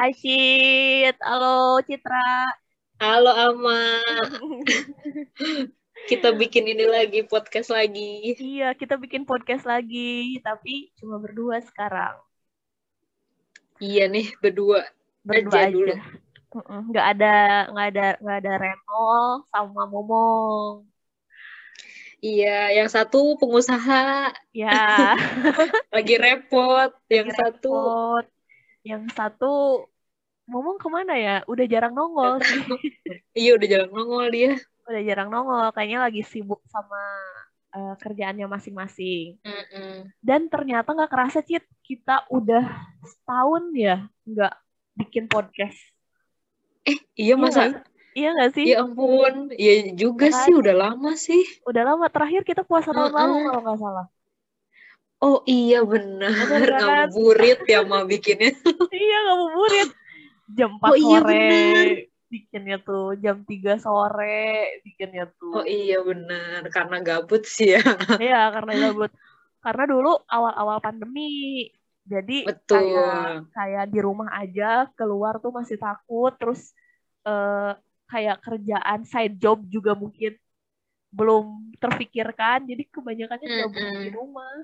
Hai Cit, halo Citra. Halo Ama, kita bikin ini lagi, podcast lagi. Iya, kita bikin podcast lagi, tapi cuma berdua sekarang. Iya nih, berdua. Berdua aja, aja. dulu. Nggak ada, nggak ada, nggak ada Renol sama Momong. Iya, yang satu pengusaha Ya, lagi repot, yang lagi satu repot. Yang satu Momong ke mana ya? Udah jarang nongol sih. iya udah jalan nongol dia. Udah jarang nongol. Kayaknya lagi sibuk sama eh, kerjaannya masing-masing. Mm-mm. Dan ternyata nggak kerasa, Cit. Kita udah setahun ya nggak bikin podcast. Eh, iya Iya masa? Iya nggak sih? Ya ampun, iya juga Kan? sih, udah lama sih. Udah lama. Terakhir kita puasa tahun lalu Heeh. kalau nggak salah. Oh iya benar, kan? ngabuburit ya Ma bikinnya. iya ngabuburit. Jam 4 Oh iya, sore bener. bikinnya tuh. Jam 3 sore bikinnya Oh tuh. iya benar, karena gabut sih ya. Iya karena gabut. Karena dulu awal-awal pandemi. Jadi Betul. kayak kayak di rumah aja, keluar tuh masih takut. Terus eh, kayak kerjaan side job juga mungkin belum terfikirkan. Jadi kebanyakannya gabut di Mm-mm. rumah.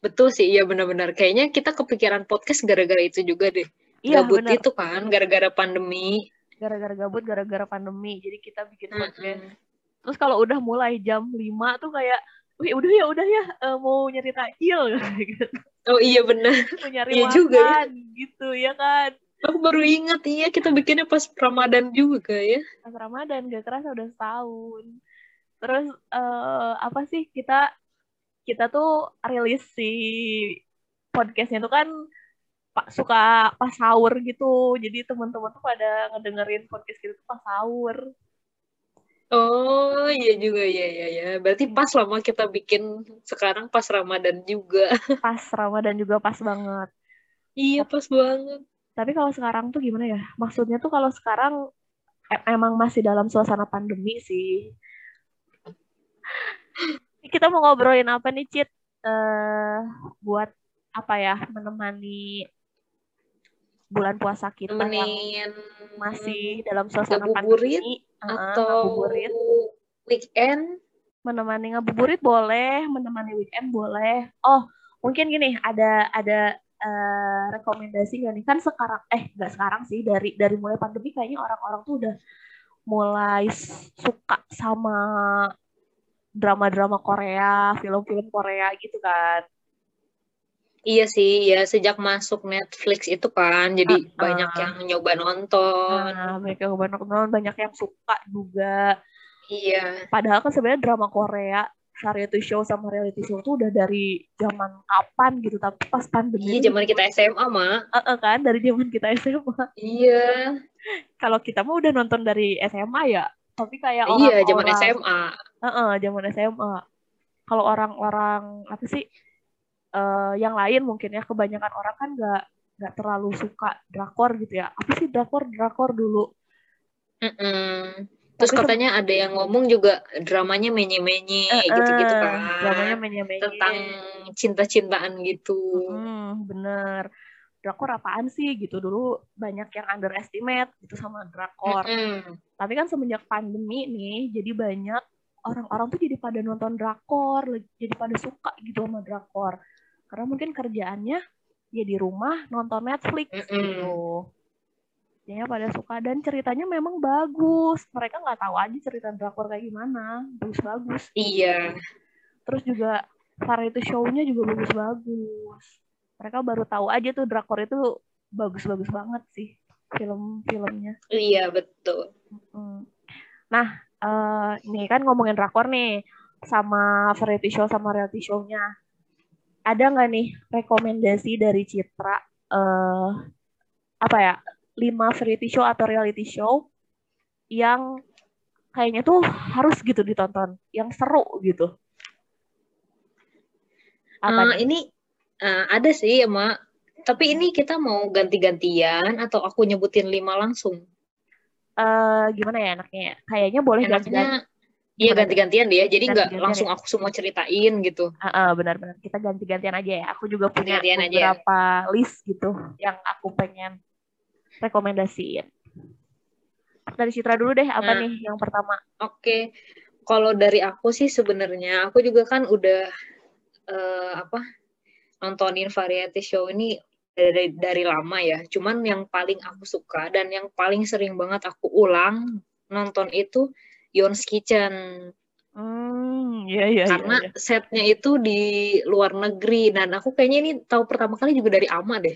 Betul sih, iya benar-benar. Kayaknya kita kepikiran podcast gara-gara itu juga deh. Iya Gabut benar. itu kan, gara-gara pandemi. Gara-gara gabut, gara-gara pandemi. Jadi kita bikin podcast. Mm-mm. Terus kalau udah mulai jam 5 tuh kayak, wih udah ya, udah ya, eh, mau nyari takjil gitu. Oh iya benar. Mau nyari Iya makan juga ya. gitu ya kan. Aku baru ingat, iya kita bikinnya pas Ramadan juga ya. Pas Ramadan gak kerasa udah setahun. Terus eh, apa sih kita kita tuh rilis si podcastnya tuh kan pak suka pas sahur gitu. Jadi teman-teman tuh pada ngedengerin podcast kita tuh pas sahur. Oh iya juga, iya iya ya. Berarti pas lama kita bikin sekarang pas Ramadan juga. Pas Ramadan juga pas banget. Iya pas banget. Tapi kalau sekarang tuh gimana ya? Maksudnya tuh kalau sekarang emang masih dalam suasana pandemi sih. Kita mau ngobrolin apa nih, Cit? Eh, buat apa ya? Menemani bulan puasa kita yang Temenin masih dalam suasana pandemi. Atau ngabuburit. weekend. Menemani ngabuburit boleh, menemani weekend boleh. Oh, mungkin gini, ada ada eh, rekomendasi nggak nih? Kan sekarang, eh nggak sekarang sih, dari dari mulai pandemi kayaknya orang-orang tuh udah mulai suka sama drama-drama Korea, film-film Korea gitu kan. Iya sih, ya sejak masuk Netflix itu kan, jadi Ah, banyak ah. yang nyoba nonton. Nah, banyak yang banyak nonton, banyak yang suka juga. Iya, Padahal kan sebenarnya drama Korea, variety show sama reality show tuh udah dari zaman kapan gitu, tapi pas pandemi iya zaman kita SMA, Mak. Eh, eh, kan dari zaman kita SMA. Iya, Kalau kita mah udah nonton dari SMA ya, tapi kayak iya zaman SMA. Eh, eh, zaman SMA. Kalau orang-orang apa sih eh, yang lain mungkin ya kebanyakan orang kan nggak nggak terlalu suka drakor gitu ya. Apa sih drakor drakor dulu? Mm-mm. Terus Tapi katanya ada yang ngomong juga dramanya menye-menye Eh, gitu-gitu eh, kan. dramanya menye-menye. Tentang cinta-cintaan gitu. Hmm, bener. Drakor apaan sih gitu dulu banyak yang underestimate gitu sama drakor. Mm-mm. Tapi kan semenjak pandemi nih, jadi banyak orang-orang tuh jadi pada nonton drakor, jadi pada suka gitu sama drakor. Karena mungkin kerjaannya ya di rumah nonton Netflix Mm-mm. gitu. Jadinya pada suka dan ceritanya memang bagus. Mereka nggak tahu aja cerita drakor kayak gimana, bagus-bagus. Iya, Terus juga variety show-nya juga bagus-bagus. Mereka baru tahu aja tuh drakor itu bagus-bagus banget sih film-filmnya. iya betul. Hmm. Nah, eh ini kan ngomongin drakor nih sama variety show sama reality show-nya. Ada nggak nih rekomendasi dari Citra eh apa ya? lima variety show atau reality show yang kayaknya tuh harus gitu ditonton, yang seru gitu. Apa nih? ini eh, ada sih ya, Mak. Tapi ini kita mau ganti-gantian atau aku nyebutin lima langsung? Eh gimana ya enaknya? ya? Kayaknya boleh ganti-ganti. Iya ganti-gantian deh ya, jadi nggak Ganti-gantian langsung aku semua ceritain gitu. Ah, ah, benar-benar kita ganti-gantian aja ya. Aku juga punya aja ya. beberapa list gitu yang aku pengen rekomendasiin. Dari Citra dulu deh, apa Nah. nih yang pertama? Oke, kalau dari aku sih sebenarnya aku juga kan udah eh, apa nontonin variety show ini dari dari lama ya. Cuman yang paling aku suka dan yang paling sering banget aku ulang nonton itu Yon's Kitchen Hmm, iya iya karena iya. iya. setnya itu di luar negeri dan aku kayaknya ini tahu pertama kali juga dari Ama deh.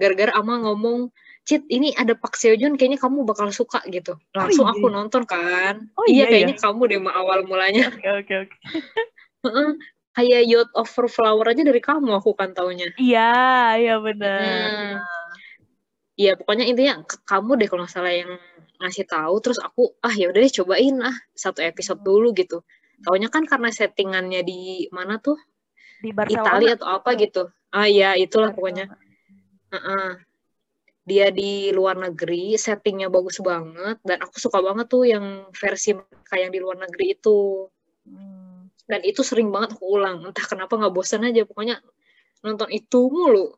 Gara-gara Ama ngomong Cit, ini ada Pak Seo Joon, kayaknya kamu bakal suka gitu. Langsung iya. aku nonton kan. Oh, iya, iya, kayaknya kamu deh awal mulanya. Oke oke oke. Heeh, kayak Yacht Over Flower aja dari kamu aku kan taunya. Iya iya benar. Hmm. Iya, pokoknya intinya kamu deh kalau nggak salah yang ngasih tahu. Terus aku ah ya udah deh cobain ah satu episode dulu gitu. Taunya kan karena settingannya di mana tuh Di Barcelona. Italia atau apa gitu. Ah iya itulah pokoknya. Heeh. Dia di luar negeri, settingnya bagus banget dan aku suka banget tuh yang versi kayak yang di luar negeri itu. Hmm. Dan itu sering banget aku ulang. Entah kenapa nggak bosan aja. Pokoknya nonton itu mulu.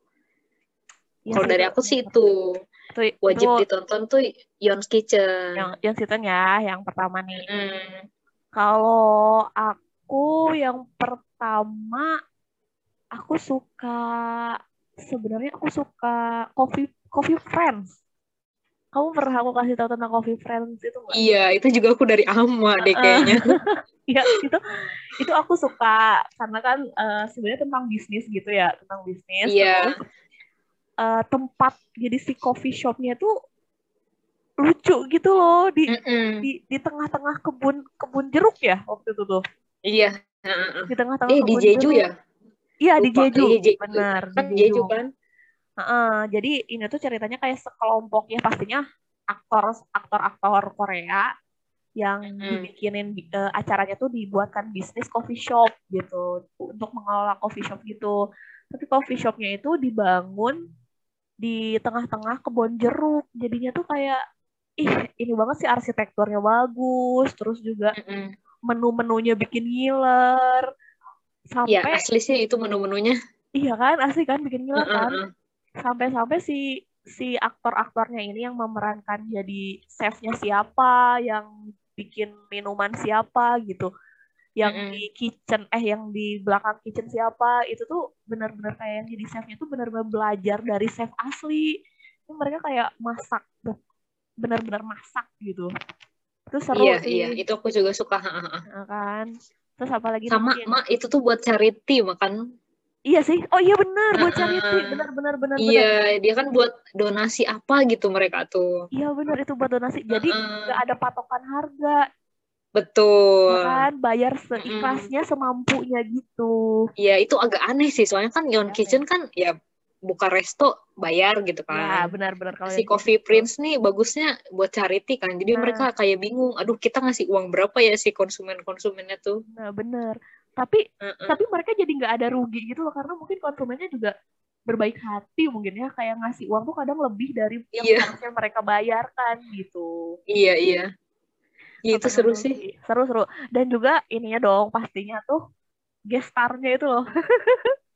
Iya Kalau dari aku sih itu itu, wajib itu ditonton tuh Yon's Kitchen. yang yang season ya, yang pertama nih. Mm. Kalau aku yang pertama aku suka sebenarnya aku suka Coffee Coffee Friends. Kamu pernah aku kasih tahu tentang Coffee Friends itu nggak? Iya, itu juga aku dari Ama deh kayaknya. Iya, itu itu aku suka karena kan eh, sebenarnya tentang bisnis gitu ya, tentang bisnis. Iya. Terus eh, tempat jadi si coffee shopnya tuh lucu gitu loh di Mm-mm. di di tengah-tengah kebun kebun jeruk ya waktu itu tuh. Iya. Di tengah-tengah Eh di kebun Jeju jeruk. ya? Iya di. Jeju, Iya, Jeju. benar Kan di Jeju kan? Heeh, jadi ini tuh ceritanya kayak sekelompok ya pastinya aktor aktor-aktor Korea yang Mm. dibikinin eh, acaranya tuh dibuatkan bisnis coffee shop gitu untuk mengelola coffee shop gitu. Tapi coffee shopnya itu dibangun di tengah-tengah kebun jeruk. Jadinya tuh kayak ih ini banget sih arsitekturnya bagus, terus juga Mm-mm. menu-menunya bikin ngiler. Sampai asli sih itu menu-menunya. iya kan asli kan bikin ngiler kan. Heeh. sampai-sampai si si aktor-aktornya ini yang memerankan jadi chefnya siapa, yang bikin minuman siapa gitu, yang Mm-mm. di kitchen eh yang di belakang kitchen siapa itu tuh benar-benar kayak yang jadi chefnya tuh benar-benar belajar dari chef asli. Ini mereka kayak masak benar-benar masak gitu. Itu seru Iya, sih, iya, itu aku juga suka. Heeh. ya kan. Terus apa lagi Sama, mungkin? Mak, itu tuh buat charity, makan. Iya sih. Oh iya benar buat charity. Benar benar benar benar. Iya, dia kan buat donasi apa gitu mereka tuh. Iya benar itu buat donasi. Jadi nggak ada patokan harga, Betul. ya kan? Bayar seikhlasnya, semampunya gitu. Iya, itu agak aneh sih. Soalnya kan Yon Aneh. Kitchen kan ya buka resto bayar gitu Ya kan. benar-benar kalau si Coffee gitu. Prince nih bagusnya buat charity kan. Jadi Nah. mereka kayak bingung, aduh kita ngasih uang berapa ya si konsumen-konsumennya tuh. Nah benar. Tapi Heeh. tapi mereka jadi nggak ada rugi gitu loh karena mungkin konsumennya juga berbaik hati mungkin ya kayak ngasih uang tuh kadang lebih dari yang Iya. harusnya mereka bayarkan gitu. Iya, iya. Ya, itu seru sih. Seru-seru. Dan juga ininya dong pastinya tuh guest star-nya itu loh.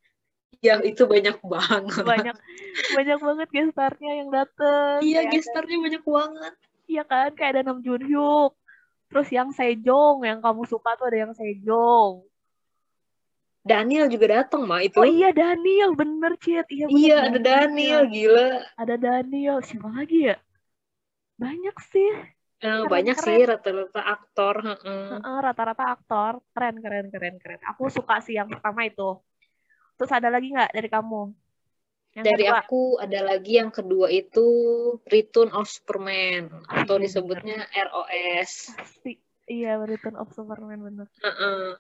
Ya, itu banyak banget. banyak banyak banget guest star-nya yang dateng. Iya, Kayak ada- gestarnya banyak banget. Iya kan, kayak ada Nam Jun Hyuk. Terus yang Sejong, yang kamu suka tuh ada yang Sejong. Daniel juga datang, mah itu. Oh iya Daniel, bener Cit. Iya, bener, Iya, ada Daniel, gila. Ada Daniel, siapa lagi ya? Banyak sih. Eh, Keren, banyak keren. sih rata-rata aktor. Rata-rata aktor. Keren, keren, keren, keren. Aku suka sih yang pertama itu. Terus ada lagi nggak dari kamu? Yang Dari kedua? aku ada lagi yang kedua itu Return of Superman atau iya, disebutnya ROS. Pasti. Iya, Return of Superman bener. Heeh.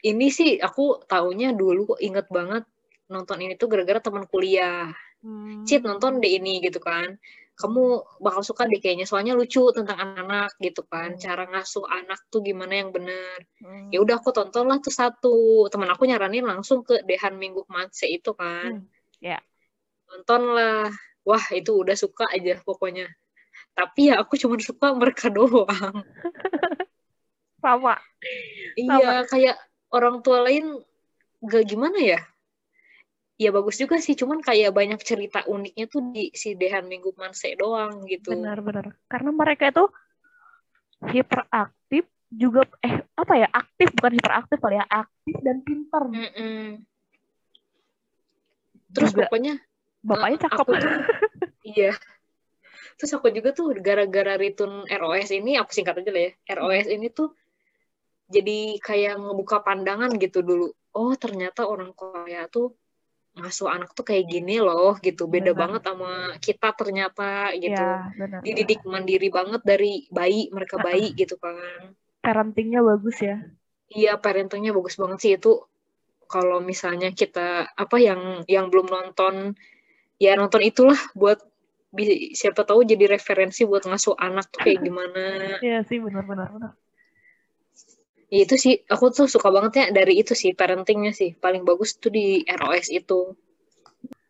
Ini sih aku taunya dulu kok inget banget nonton ini tuh gara-gara teman kuliah. Hmm. Cit nonton deh ini gitu kan. Kamu bakal suka deh kayaknya soalnya lucu tentang anak-anak gitu kan. Hmm. Cara ngasuh anak tuh gimana yang bener. Hmm. Ya udah aku tonton lah tuh satu. Teman aku nyaranin langsung ke Dehan Minggu Matse itu kan. Hmm, ya. Nonton lah. Wah, itu udah suka aja pokoknya. Tapi ya aku cuma suka mereka doang. Sama. Iya, kayak orang tua lain gak gimana ya? Ya bagus juga sih cuman kayak banyak cerita uniknya tuh di si Dehan Minggu Manse doang gitu. Benar-benar karena mereka itu hiperaktif juga eh apa ya aktif bukan hiperaktif kali ya aktif dan pintar. Mm-mm. terus Juga pokoknya bapaknya eh, cakep. aku tuh iya. Terus aku juga tuh gara-gara Ritun ROS ini aku singkat aja lah ya ROS ini tuh jadi kayak ngebuka pandangan gitu dulu. Oh ternyata orang Korea tuh ngasuh anak tuh kayak gini loh gitu. Beda Benar. banget sama kita ternyata gitu. Ya benar dididik mandiri banget dari bayi mereka bayi gitu kan. Parentingnya bagus ya. Iya parentingnya bagus banget sih. Itu kalau misalnya kita apa yang yang belum nonton ya nonton itulah buat siapa tahu jadi referensi buat ngasuh anak tuh kayak gimana. Iya sih benar-benar benar. Ya, itu sih aku tuh suka banget ya dari itu sih parentingnya sih paling bagus tuh di ROS itu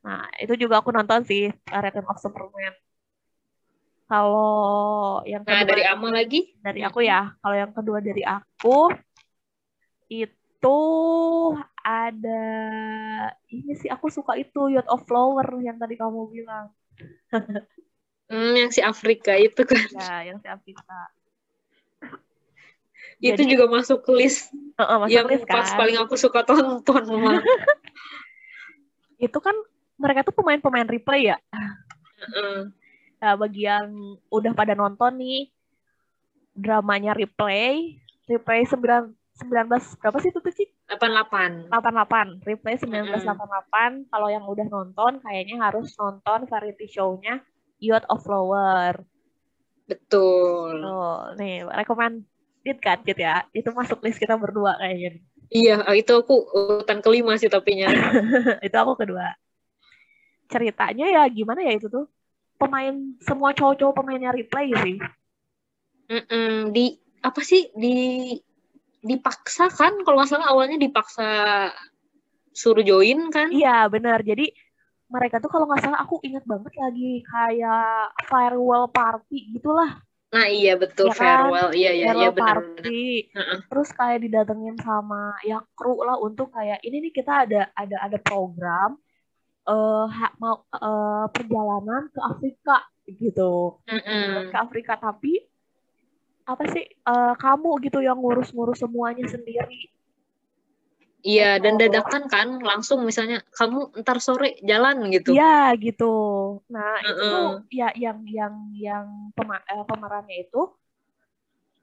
Nah, itu juga aku nonton sih Return of Superman. Kalau yang nah kedua dari Ama lagi dari aku ya, kalau yang kedua dari aku itu ada ini sih aku suka itu Yacht of Flower yang tadi kamu bilang. hmm, yang si Afrika itu kan Ya, yang si Afrika. Itu Jadi- juga masuk ke list Heeh, masuk yang list pas kan. paling aku suka tonton Itu kan mereka tuh pemain-pemain replay ya. Heeh. Nah, bagi yang udah pada nonton nih dramanya replay, replay 9 19 berapa sih itu tuh Cik? 88 88, replay 1988. Kalau yang udah nonton kayaknya harus nonton variety show-nya Yacht of Flower. betul Tuh, nih recommended kan Cid ya. Itu masuk list kita berdua kayaknya. Iya, itu aku urutan kelima sih tapinya. itu aku kedua. Ceritanya ya gimana ya itu tuh? Pemain semua cowok-cowok pemainnya replay sih. Mm-mm, di apa sih di dipaksa kan kalau nggak salah awalnya dipaksa suruh join kan? Iya benar. Jadi mereka tuh kalau nggak salah aku ingat banget lagi kayak farewell party gitulah. Nah iya betul Ya kan? farewell, iya iya iya benar party. Terus kayak didatengin sama ya kru lah untuk kayak ini nih kita ada ada ada program eh ha- mau eh, perjalanan ke Afrika gitu. Mm-mm. Ke Afrika tapi apa sih eh, kamu gitu yang ngurus-ngurus semuanya sendiri. Iya dan Oh. dadakan kan langsung misalnya kamu ntar sore jalan gitu. Iya gitu. Nah itu Heeh. tuh ya yang yang yang pema- eh, pemerannya itu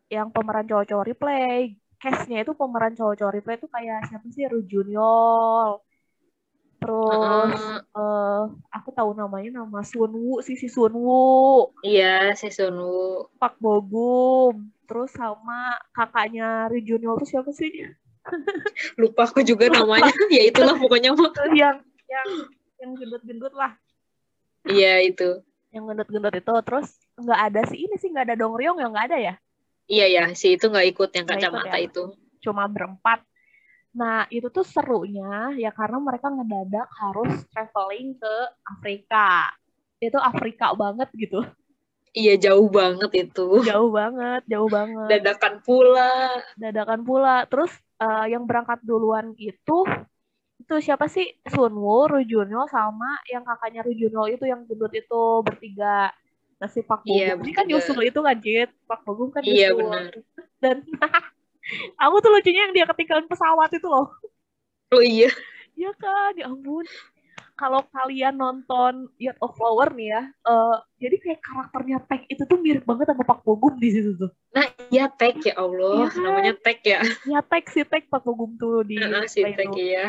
yang pemeran cowok-cowok replay. Case-nya itu pemeran cowok-cowok replay itu kayak siapa sih? Ru Junior. Terus Heeh. eh aku tahu namanya nama Sun Woo sih si Sun Woo, Iya season Woo. Pak Bogum, terus sama kakaknya Ru Junior itu siapa sih? Lupa aku juga namanya. ya itulah pokoknya yang yang yang gendut-gendut lah. Iya itu. yang gendut-gendut itu terus nggak ada sih ini sih nggak ada Dong Ryong yang nggak ada ya Iya ya si itu nggak ikut yang ikut kacamata ya. itu. cuma berempat nah itu tuh serunya ya karena mereka ngedadak harus traveling ke Afrika itu Afrika banget gitu Iya jauh banget itu. jauh banget jauh banget. Dadakan pula. dadakan pula. Terus eh, yang berangkat duluan itu itu siapa sih? Sunwoo, Ru Junyo sama yang kakaknya Ru Junyo itu yang gendut itu bertiga. Nah si Pak Bogum Iya, ini kan nyusul itu kan Cid Pak Bogum kan Iya, nyusul benar. dan aku tuh lucunya yang dia ketinggalan pesawat itu loh. Oh iya. ya kan? Ya ampun kalau kalian nonton Yacht of Flower nih ya eh, jadi kayak karakternya Tag itu tuh mirip banget sama Pak Bogum di situ tuh Nah, iya tag ya Allah, Iya kan? namanya tag ya. ya Tag si Tag Pak Bogum tuh di Heeh, si Replay tag itu. ya.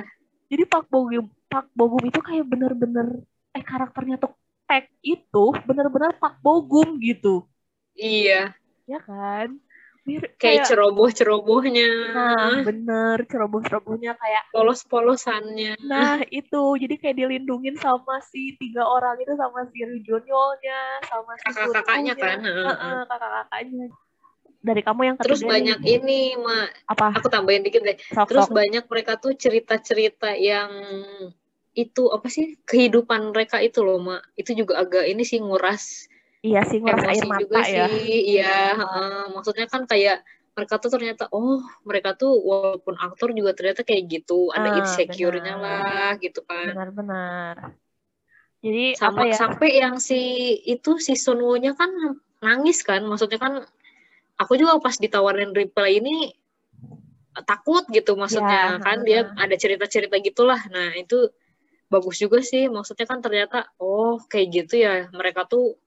jadi Pak Bogum Pak Bogum itu kayak bener-bener eh karakternya tuh Tag itu bener-bener Pak Bogum gitu Iya, ya kan mirip kayak kayak ceroboh-cerobohnya, nah bener ceroboh-cerobohnya kayak polos-polosannya. Nah, itu. Jadi kayak dilindungin sama si tiga orang itu sama si Ryujonyolnya, sama si Kakak-kakaknya kan. heeh. Kakak-kakaknya. Dari kamu yang Terus banyak nih, ini, Ma. apa? Aku tambahin dikit deh. Terus Sok-sok. banyak mereka tuh cerita-cerita yang itu apa sih kehidupan mereka itu loh, Ma. Itu juga agak ini sih nguras Iya sih nguras air mata juga ya. sih. Iya, heeh. maksudnya kan kayak mereka tuh ternyata oh mereka tuh walaupun aktor juga ternyata kayak gitu ada Ah, insecure-nya lah gitu kan Benar-benar. Jadi sama apa ya? sampai yang si itu si Sun Woo-nya kan nangis kan maksudnya kan aku juga pas ditawarin replay ini takut gitu maksudnya Ya, kan ha, dia ha. ada cerita-cerita gitulah nah itu bagus juga sih maksudnya kan ternyata oh kayak gitu ya mereka tuh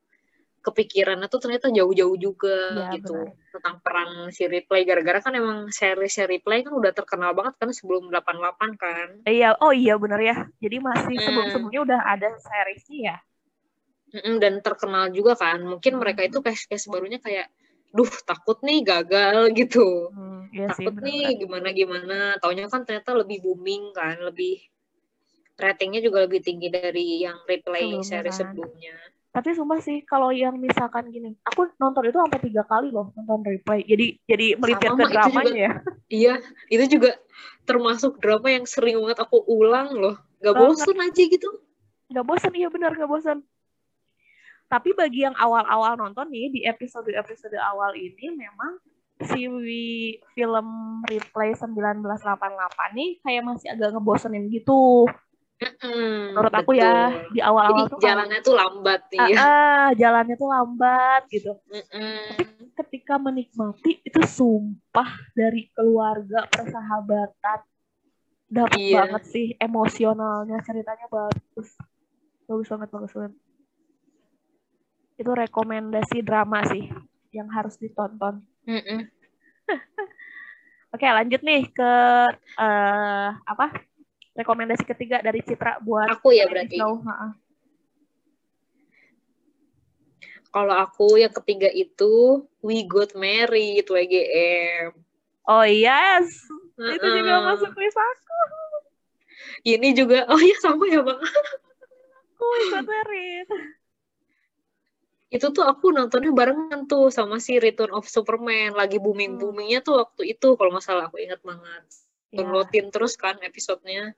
kepikirannya tuh ternyata jauh-jauh juga Ya, gitu benar. tentang peran si replay gara-gara kan emang seri-seri replay kan udah terkenal banget kan sebelum 88 kan Iya, oh iya benar ya. Jadi masih Hmm. sebelum-sebelumnya udah ada seriesnya ya. Dan terkenal juga kan mungkin mereka itu case-case barunya kayak duh takut nih gagal gitu Hmm, iya sih takut nih benar-benar. gimana gimana taunya kan ternyata lebih booming kan lebih ratingnya juga lebih tinggi dari yang replay seri kan. sebelumnya Tapi sumpah sih kalau yang misalkan gini, aku nonton itu sampai tiga kali loh nonton replay. Jadi jadi melipir Sama, ke dramanya juga. ya. iya itu juga termasuk drama yang sering banget aku ulang loh gak Banget. bosen aja gitu Gak bosan, iya benar gak bosan. Tapi bagi yang awal-awal nonton nih di episode-episode awal ini memang si wi- film replay 1988 nih kayak masih agak ngebosenin gitu. Mm-mm, Menurut aku ya betul. di awal-awal jadi tuh kayak, jalannya tuh lambat nih ah, ya ah, jalannya tuh lambat gitu. Mm-mm. Ketika menikmati itu sumpah dari keluarga persahabatan dapat Iya. banget sih emosionalnya ceritanya bagus bagus banget bagus banget itu rekomendasi drama sih yang harus ditonton Mm-mm. oke lanjut nih ke eh, apa rekomendasi ketiga dari Citra buat aku ya berarti show. Kalau aku yang ketiga itu We Got Married WGM. oh yes itu juga masuk list aku Ini juga oh ya sama ya bang. aku ikut merit Itu tuh aku nontonnya barengan tuh sama si Return of Superman lagi booming boomingnya tuh waktu itu kalau nggak salah aku ingat banget. Ya. Downloadin terus kan episodenya.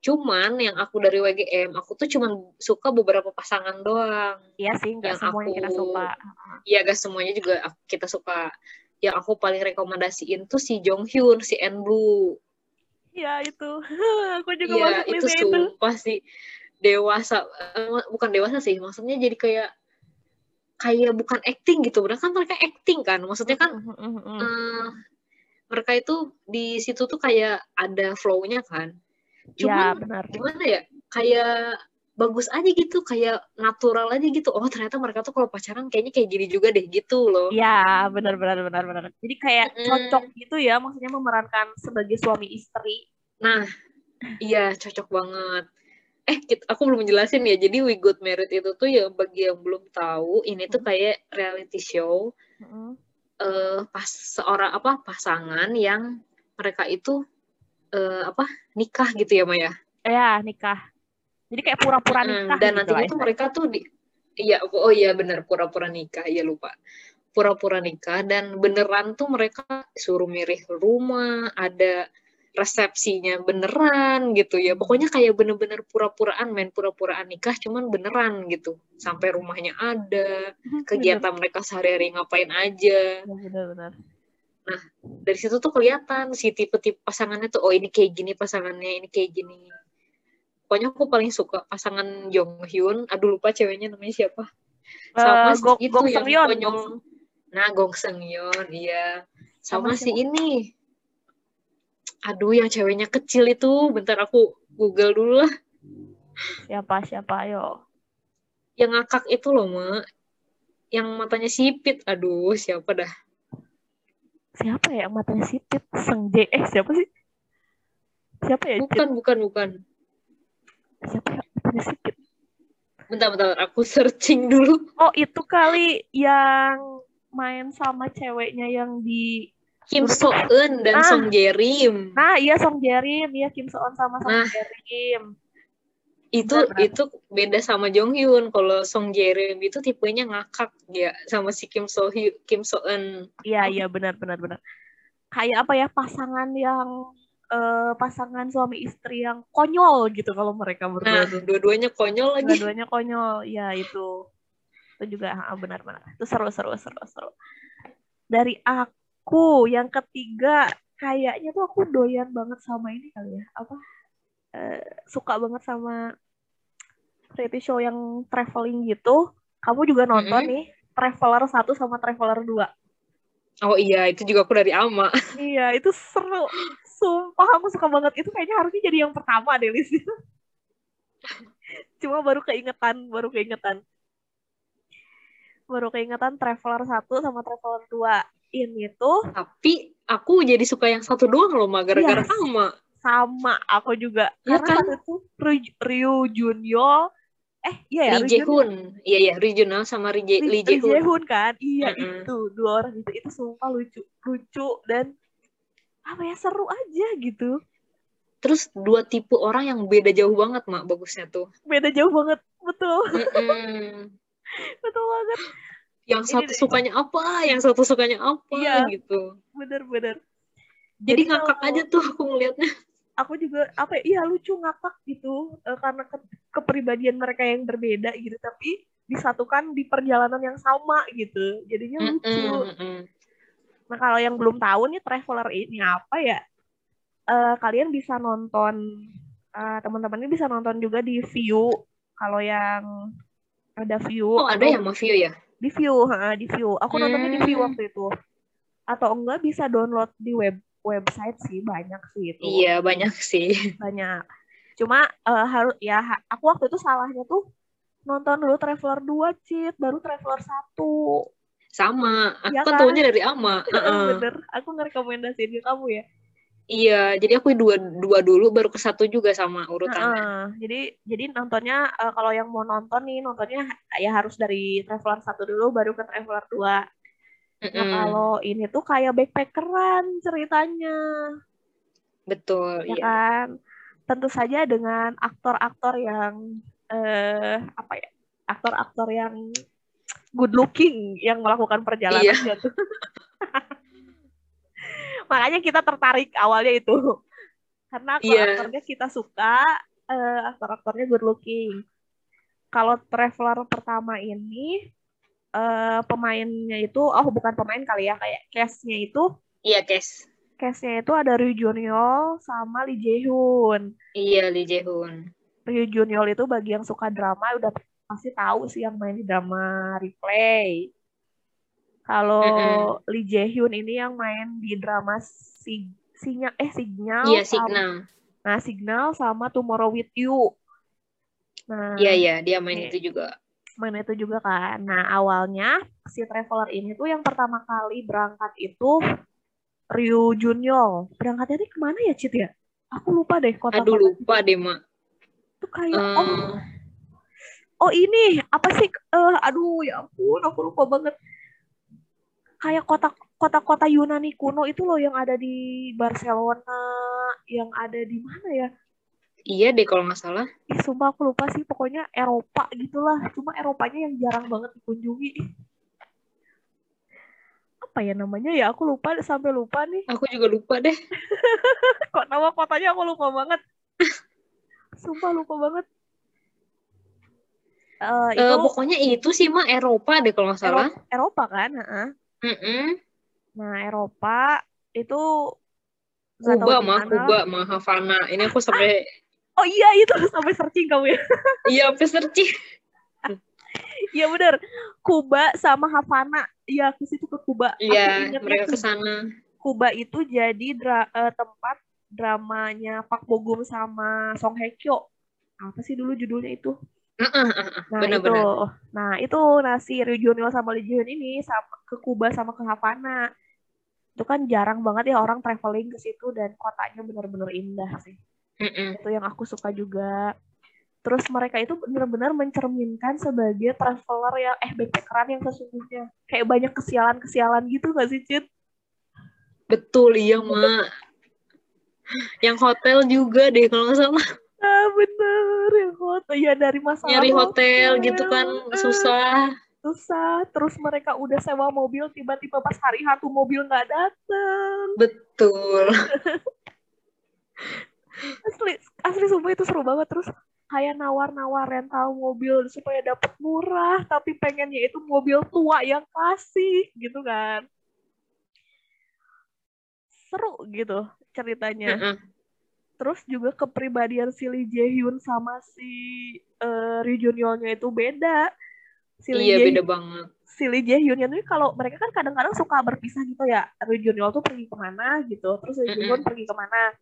Cuman yang aku dari WGM aku tuh cuman suka beberapa pasangan doang. iya sih nggak Yang semuanya kita aku- suka Iya gak semuanya juga aku- kita suka. Yang aku paling rekomendasiin tuh si Jong Hyun, si N Blue. Iya itu aku juga Iya, masuk itu listnya itu sumpah sih dewasa eh, bukan dewasa sih, maksudnya jadi kayak kayak bukan acting gitu, padahal kan mereka acting kan, maksudnya kan Mm, mm, mm. Mereka itu di situ tuh kayak ada flow-nya kan, ya cuman benar gimana ya, kayak bagus aja gitu, kayak natural aja gitu. Oh ternyata mereka tuh kalau pacaran kayaknya kayak gini juga deh gitu loh. Ya, benar benar benar benar. Jadi kayak Mm-mm. cocok gitu ya, maksudnya memerankan sebagai suami istri. Nah, iya cocok banget. Eh, kita, aku belum jelasin ya. Jadi We Got Married itu tuh ya bagi yang belum tahu, ini tuh kayak reality show Mm-mm. Eh pas seorang apa pasangan yang mereka itu eh apa nikah gitu ya Maya. Ya, nikah. Jadi kayak pura-pura nikah dan gitu nantinya lah tuh ya. mereka tuh di iya oh iya benar pura-pura nikah iya lupa pura-pura nikah dan beneran tuh mereka suruh mirih rumah ada resepsinya beneran gitu ya. Pokoknya kayak bener-bener pura-puraan main pura-puraan nikah cuman beneran gitu. Sampai rumahnya ada kegiatan mereka sehari-hari ngapain aja. Benar benar. dari situ tuh kelihatan si tipe-tipe pasangannya tuh oh ini kayak gini pasangannya ini kayak gini. Pokoknya aku paling suka pasangan Jong Hyun. Aduh lupa ceweknya namanya siapa. Sama Eh, Go- si itu Gong yang konyol nah Gong Seung Yeon iya. Sama, Sama si ini aduh yang ceweknya kecil itu bentar aku google dulu lah Siapa siapa ayo. yang ngakak itu loh mak yang matanya sipit aduh siapa dah Siapa ya yang matanya sipit? Seng J. Eh, siapa sih? Siapa ya? Bukan bukan bukan Siapa ya matanya sipit? bentar bentar aku searching dulu Oh, itu kali yang main sama ceweknya yang di Kim So Eun dan Ah. Song Jae Rim Nah, iya Song Jerim, iya Kim So Eun sama Song Nah. Jerim. itu benar-benar. itu beda sama Jong Hyun kalau Song Jae Rim itu tipenya ngakak ya sama si Kim So Hyun Kim So Eun Iya, iya benar benar benar. Kayak apa ya pasangan yang eh, pasangan suami istri yang konyol gitu kalau mereka berdua. nah dua-duanya konyol lagi Dua-duanya konyol. Ya itu. Itu juga benar-benar. Itu seru seru seru seru. Dari aku Yang ketiga, kayaknya tuh aku doyan banget sama ini kali ya. Apa? Uh, suka banget sama reality show yang traveling gitu. Kamu juga nonton mm -hmm. nih, Traveler satu sama Traveler dua Oh iya, itu juga aku dari Ama. iya, itu seru. Sumpah aku suka banget. Itu kayaknya harusnya jadi yang pertama deh Liz. Cuma baru keingetan, baru keingetan. Baru keingetan Traveler satu sama Traveler dua lakuin itu. Tapi aku jadi suka yang satu doang loh, gara-gara yes. sama. Sama, aku juga. Ya Karena kan? waktu itu Ryu Junyo, eh iya ya, Lee Jae-hoon. Iya, iya, Ryu Junyo sama Ri Lee, Lee Jae-hoon. Kan, iya mm -hmm. itu. Dua orang itu, itu sumpah lucu, lucu dan apa ya, seru aja gitu. Terus dua tipe orang yang beda jauh banget, Mak, bagusnya tuh. Beda jauh banget, betul. Betul banget yang Ini satu deh. sukanya apa? Yang satu sukanya apa? Iya, gitu. Bener-bener jadi, jadi ngakak aja tuh aku ngelihatnya aku juga apa ya iya lucu ngakak gitu uh, karena ke, kepribadian mereka yang berbeda gitu tapi disatukan di perjalanan yang sama gitu. Jadinya lucu. mm -mm, nah kalau yang belum tahu nih traveler ini apa ya? Uh, kalian bisa nonton uh, teman-teman ini bisa nonton juga di view. Kalau yang ada view oh ada yang mau view ya di view ha, di view aku nontonnya di view hmm. waktu itu atau enggak bisa download di web website sih banyak sih itu. Iya banyak sih. Banyak. Cuma uh, harus ya aku waktu itu salahnya tuh nonton dulu Traveler 2 cheat baru Traveler 1. Sama, aku ya kan, dari Ama. Uh -uh. Bener, aku ngerekomendasiin ke kamu ya. Iya, jadi aku dua dua dulu baru ke satu juga sama urutannya. Uh, jadi jadi nontonnya uh, kalau yang mau nonton nih nontonnya ya harus dari Traveler satu dulu baru ke Traveler 2. Nah, kalau ini tuh kayak backpackeran ceritanya. Betul, ya iya. kan? Tentu saja dengan aktor-aktor yang eh apa ya? Aktor-aktor yang good looking yang melakukan perjalanan iya. tuh. Makanya kita tertarik awalnya itu. Karena iya. aktor-aktornya kita suka, uh, aktor-aktornya good looking. Kalau traveler pertama ini uh, pemainnya itu oh bukan pemain kali ya kayak case-nya itu iya case case-nya itu ada Ryu Junyol sama Lee Jae-hoon iya Lee Jae-hoon Ryu Junyol itu bagi yang suka drama udah pasti tahu sih yang main di drama replay kalau mm -hmm. Lee Jae-hoon ini yang main di drama si sinyal eh signal iya signal nah signal sama Tomorrow with You nah iya iya dia main itu juga main itu juga kan. Nah, awalnya si traveler ini tuh yang pertama kali berangkat itu Ryu Junyol. Berangkatnya ini ke mana ya, Cit ya? Aku lupa deh kota. Aduh, lupa deh, Mak. Itu kayak uh... oh Oh ini apa sih? Uh, aduh ya ampun, aku lupa banget. Kayak kota kota-kota Yunani kuno itu loh yang ada di Barcelona, yang ada di mana ya? Iya deh kalau nggak salah. Ih, sumpah aku lupa sih. Pokoknya Eropa gitulah. Cuma Eropanya yang jarang banget dikunjungi. Apa ya namanya ya? Aku lupa sampai lupa nih. Aku juga lupa deh. Kok nama kotanya aku lupa banget. Sumpah lupa banget. Uh, itu uh, pokoknya itu sih mah Eropa deh kalau nggak salah. Eropa, Eropa kan? Uh -uh. Mm -mm. Nah Eropa itu Kuba mah Kuba mah Havana. Ini aku sampai Oh iya itu sampai searching kamu ya. iya sampai searching. Iya benar. Kuba sama Havana. Iya ke situ ke Kuba. Iya mereka ke sana. Kuba itu jadi dra uh, tempat dramanya Pak Bogum sama Song Hye Kyo. Apa sih dulu judulnya itu? Uh, uh, uh, nah bener, itu, bener. nah itu nasi regional sama Legion ini sama ke Kuba sama ke Havana. Itu kan jarang banget ya orang traveling ke situ dan kotanya benar-benar indah sih. Mm-mm. itu yang aku suka juga terus mereka itu benar-benar mencerminkan sebagai traveler yang eh backpackeran yang sesungguhnya kayak banyak kesialan-kesialan gitu gak sih Cid? Betul iya mak yang hotel juga deh kalau nggak salah ah bener yang hotel. Ya dari masalah nyari hotel, hotel gitu kan susah. Susah. Terus mereka udah sewa mobil tiba-tiba pas hari satu mobil nggak dateng. Betul. Asli asli sumpah itu seru banget. Terus kayak nawar-nawar rental mobil supaya dapat murah tapi pengennya itu mobil tua yang kasih gitu kan. Seru gitu ceritanya. Mm-mm. Terus juga kepribadian si Lee Jae Hyun sama si uh, Lee Jun Yeolnya itu beda. Si Lee Iya Jae- beda banget. si Lee Jae Hyun ini kalau mereka kan kadang-kadang suka berpisah gitu ya. Lee Jun Yeol tuh pergi ke mana gitu, terus Hyun Mm-mm. pergi ke mana.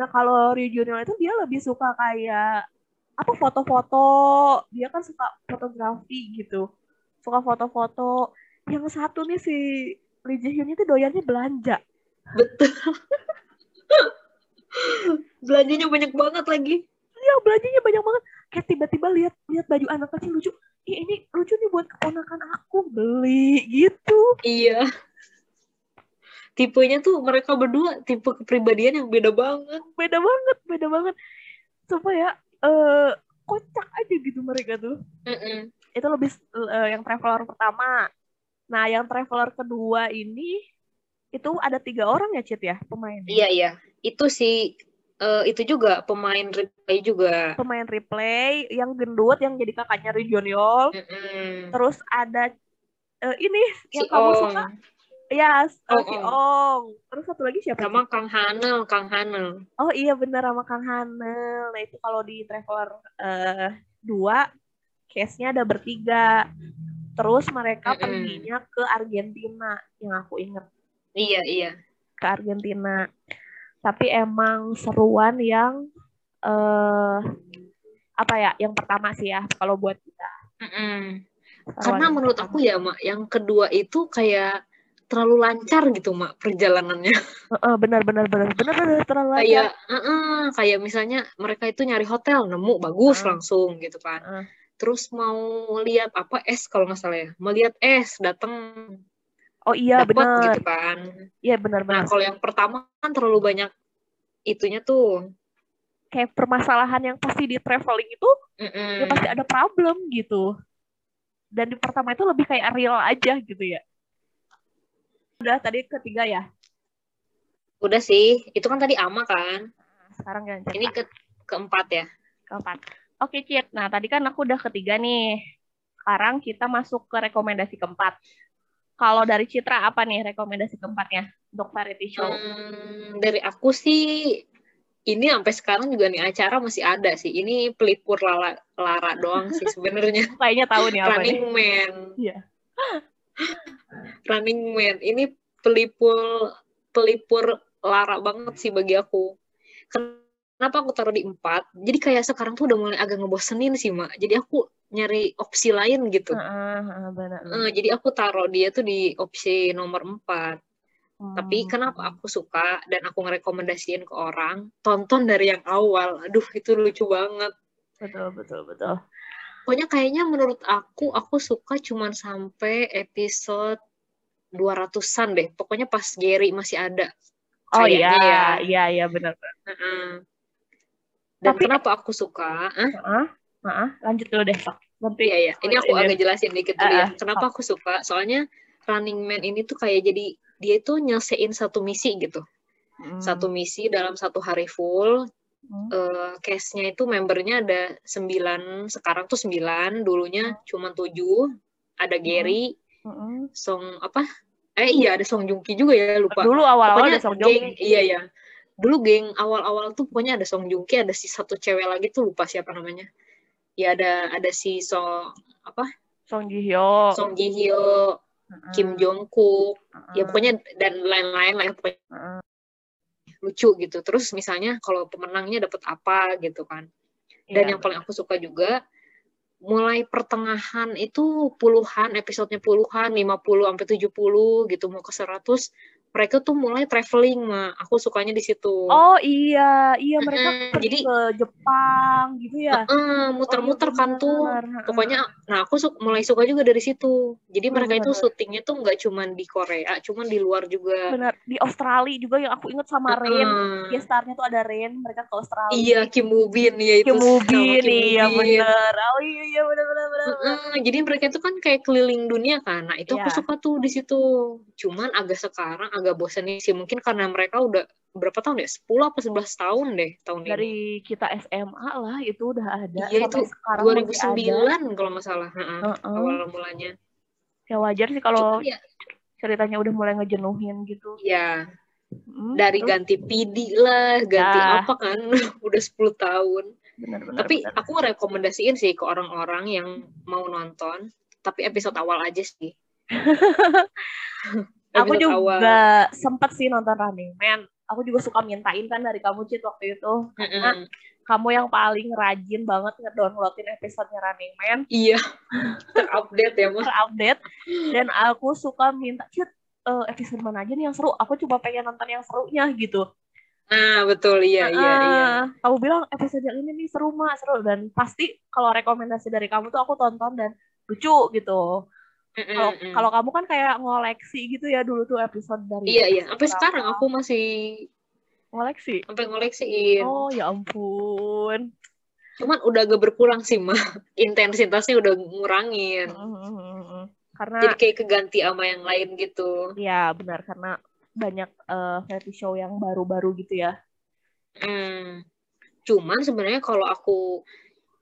Nah kalau Lee Jun Yeol itu dia lebih suka kayak apa foto-foto, dia kan suka fotografi gitu, suka foto-foto. Yang satu nih si Lee Jae Hyun itu doyannya belanja. Betul. Belanjanya banyak banget lagi. Iya belanjanya banyak banget. Kayak tiba-tiba lihat lihat baju anak kecil lucu. Ih ini lucu nih buat keponakan aku beli gitu. Iya. Tipenya tuh mereka berdua tipe kepribadian yang beda banget. Beda banget, beda banget. Supaya eh kocak aja gitu mereka tuh. Mm-mm. Itu lebih eh, yang traveler pertama. Nah, yang traveler kedua ini itu ada tiga orang ya Cit ya pemainnya. Iya iya. Itu si eh, itu juga pemain replay juga. Pemain replay yang gendut yang jadi kakaknya Ri Jonyol. Mm-mm. Terus ada eh, ini Si yang kamu Ong suka Ya, s- Ong, oh, si Ong. Terus satu lagi siapa? sama? Kang Hanel, Kang Hanel. Oh iya benar sama Kang Hanel. Nah itu kalau di Traveler eh, dua, case-nya ada bertiga. Terus mereka Mm-mm. perginya ke Argentina, yang aku inget Iya iya. ke Argentina. Tapi emang seruan yang eh apa ya? Yang pertama sih ya kalau buat kita. Mm-mm. Seruan Karena menurut pertama. aku ya, Mak, yang kedua itu kayak terlalu lancar gitu, Mak, perjalanannya. Heeh, benar benar benar benar benar terlalu lancar. Kayak eh-eh, kayak misalnya mereka itu nyari hotel, nemu bagus Heeh. langsung gitu kan. Heeh. Terus mau lihat apa es kalau nggak salah ya. Mau lihat es, datang Oh iya dapat benar. gitu kan. Iya benar Nah, kalau yang pertama kan terlalu banyak itunya tuh. Kayak permasalahan yang pasti di traveling itu ya pasti ada problem gitu. Dan di pertama itu lebih kayak real aja gitu ya. Udah tadi ketiga ya. Udah sih, itu kan tadi ama kan. Nah, sekarang yang Ini ke keempat ya. keempat. Oke, Cit. Nah, tadi kan aku udah ketiga nih. Sekarang kita masuk ke rekomendasi keempat. Kalau dari Citra apa nih rekomendasi keempatnya untuk variety show? Hmm, dari aku sih ini sampai sekarang juga nih acara masih ada sih. Ini pelipur Lara, Lara doang sih sebenarnya. Kayaknya tahu nih apa nih. Running Man. Iya. Running Man. Ini pelipur pelipur Lara banget sih bagi aku. Kenapa aku taruh di empat? Jadi kayak sekarang tuh udah mulai agak ngebosenin sih, Mak. Jadi aku nyari opsi lain gitu. Heeh, heeh, benar. Eh, jadi aku taruh dia tuh di opsi nomor empat. Tapi Hmm. kenapa aku suka dan aku ngerekomendasiin ke orang, tonton dari yang awal. Aduh, itu lucu banget. Betul, betul, betul. Pokoknya kayaknya menurut aku, aku suka cuman sampai episode 200-an deh. Pokoknya pas Gary masih ada. Oh iya, ya. iya, iya benar. benar. Heeh. Dan Tapi- kenapa aku suka? Hah? Heeh, heeh, lanjut dulu deh, Sok. Nanti Iya, iya. Ini aku Ini. agak jelasin dikit dulu ya. Ah, ah. Kenapa aku suka? Soalnya Running Man ini tuh kayak jadi, dia itu nyelesain satu misi gitu. Hmm, Satu misi dalam satu hari full, hmm, eh case-nya itu membernya ada sembilan sekarang tuh sembilan dulunya cuma tujuh ada Gary hmm. Song apa eh iya ada Song Joong Ki juga ya lupa Dulu awal-awal ada Song geng iya ya dulu geng awal-awal tuh pokoknya ada Song Joong Ki ada si satu cewek lagi tuh lupa siapa namanya. Ya ada ada si Song apa? Song Ji Hyo. Song Ji Hyo Heeh, Kim Jong Kook. Ya heeh, pokoknya dan lain-lain lah ya, pokoknya heeh. lucu gitu. Terus misalnya kalau pemenangnya dapat apa gitu kan. Dan Iya, yang paling aku suka juga mulai pertengahan itu puluhan, episodenya puluhan, 50 sampai 70 gitu mau ke 100. Mereka tuh mulai traveling, mah. Aku sukanya di situ. Oh iya, iya mereka Mm-mm, pergi jadi- ke Jepang gitu ya. Heeh, muter-muter Oh, iya kan tuh. benar. Pokoknya, nah aku su- mulai suka juga dari situ. Jadi Benar, mereka itu benar. syutingnya tuh nggak cuman di Korea, cuman di luar juga. benar di Australia juga yang aku ingat sama Rain. Heeh. Ya startnya tuh ada Rain, mereka ke Australia. Iya, Kim Woo Bin ya itu. Kim Woo iya Bin. bener. Oh iya, iya bener, bener, bener. bener. Heeh, jadi mereka itu kan kayak keliling dunia kan. Nah, itu aku Iya. suka tuh di situ. Cuman agak sekarang agak bosan sih. Mungkin karena mereka udah berapa tahun ya? 10 apa 11 tahun deh tahun ini. Dari kita SMA lah, itu udah ada. Iya, itu sekarang masih ada. 2009 kalau nggak salah. Heeh, Heeh. Awal mulanya. Ya wajar sih kalau ya, ceritanya udah mulai ngejenuhin gitu. ya Hmm, dari terus? ganti PD lah, ganti ya. apa kan, udah 10 tahun. Benar, benar, tapi benar. aku rekomendasiin sih ke orang-orang yang mau nonton, tapi episode awal aja sih. aku juga awal. sempet sih nonton Running Man. Aku juga suka mintain kan dari kamu Cit waktu itu. Karena mm -hmm. kamu yang paling rajin banget ngedownloadin episode-nya Running Man. Iya. Terupdate ya, Mas. Terupdate. Dan aku suka minta, Cit, uh, episode mana aja nih yang seru? Aku coba pengen nonton yang serunya gitu. Nah, betul. Iya, nah, iya, iya. Kamu bilang episode yang ini nih seru, Mak. Seru. Dan pasti kalau rekomendasi dari kamu tuh aku tonton dan lucu gitu. Kalau mm, kalau kamu kan kayak ngoleksi gitu ya dulu tuh episode dari Iya iya, sampai sekarang aku masih ngoleksi. Sampai ngoleksiin. Oh, ya ampun. Cuman udah agak berkurang sih, mah. Intensitasnya udah ngurangin. Mm-hmm. Karena jadi kayak keganti sama yang lain gitu. Iya, benar karena banyak uh, variety show yang baru-baru gitu ya. Hmm. Cuman sebenarnya kalau aku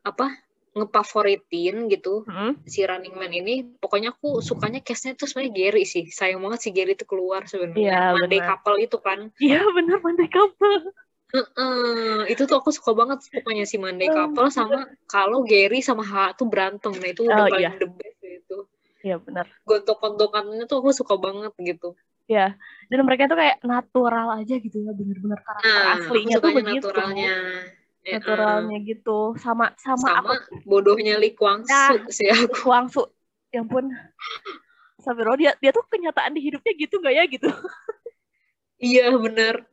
apa ngefavoritin gitu hmm? si Running Man ini. Pokoknya aku sukanya case-nya tuh sebenarnya Gary sih. Sayang banget si Gary itu keluar sebenarnya. Ya, Monday bener. Couple itu kan. Iya bener Monday Couple. Uh, uh, itu tuh aku suka banget pokoknya si Monday Couple sama kalau Gary sama Ha tuh berantem. Nah itu udah oh, paling iya. the best itu. Iya benar. Gontok-gontokannya tuh aku suka banget gitu. Ya dan mereka tuh kayak natural aja gitu ya bener-bener karakter nah, aslinya tuh begitu. naturalnya naturalnya uh, gitu. Sama sama, sama aku. bodohnya Li Kwang nah, sih aku. Li Kwang Su yang pun Sabiro dia dia tuh kenyataan di hidupnya gitu nggak ya gitu? Iya benar.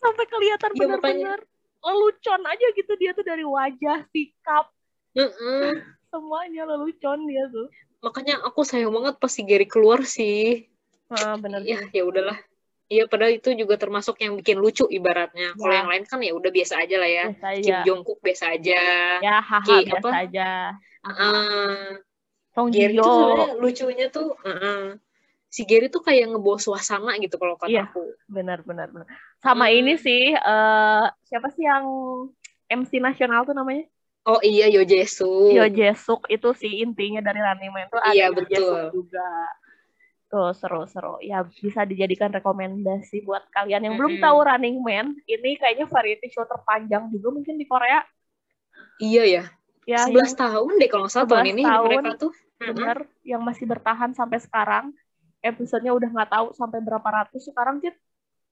Sampai kelihatan ya, benar-benar lelucon aja gitu dia tuh dari wajah sikap. Uh -uh. semuanya lelucon dia tuh. Makanya aku sayang banget pas si Gary keluar sih. Ah, benar ya ya udahlah Iya, padahal itu juga termasuk yang bikin lucu ibaratnya. Ya. Kalau yang lain kan ya udah biasa aja lah ya. Biasa Kim Jongkook biasa aja. Ya, haha Ki, biasa apa? aja. Uh, Song Gary tuh lucunya tuh uh, uh, si Gary tuh kayak ngebawa suasana gitu kalau kata iya, aku. Benar, benar, benar. Sama hmm. ini sih uh, siapa sih yang MC nasional tuh namanya? Oh iya Yo Jesuk. Yo Jesuk itu sih intinya dari Running Man tuh iya, ada betul. Yo juga. Tuh seru-seru. Ya bisa dijadikan rekomendasi buat kalian yang belum tahu Running Man. Ini kayaknya variety show terpanjang juga mungkin di Korea. Iya ya. Ya, 11 yang, tahun deh kalau nggak salah tahun ini tahun, mereka tuh. Bener, mm -hmm. yang masih bertahan sampai sekarang. Episodenya udah nggak tahu sampai berapa ratus sekarang, Cit?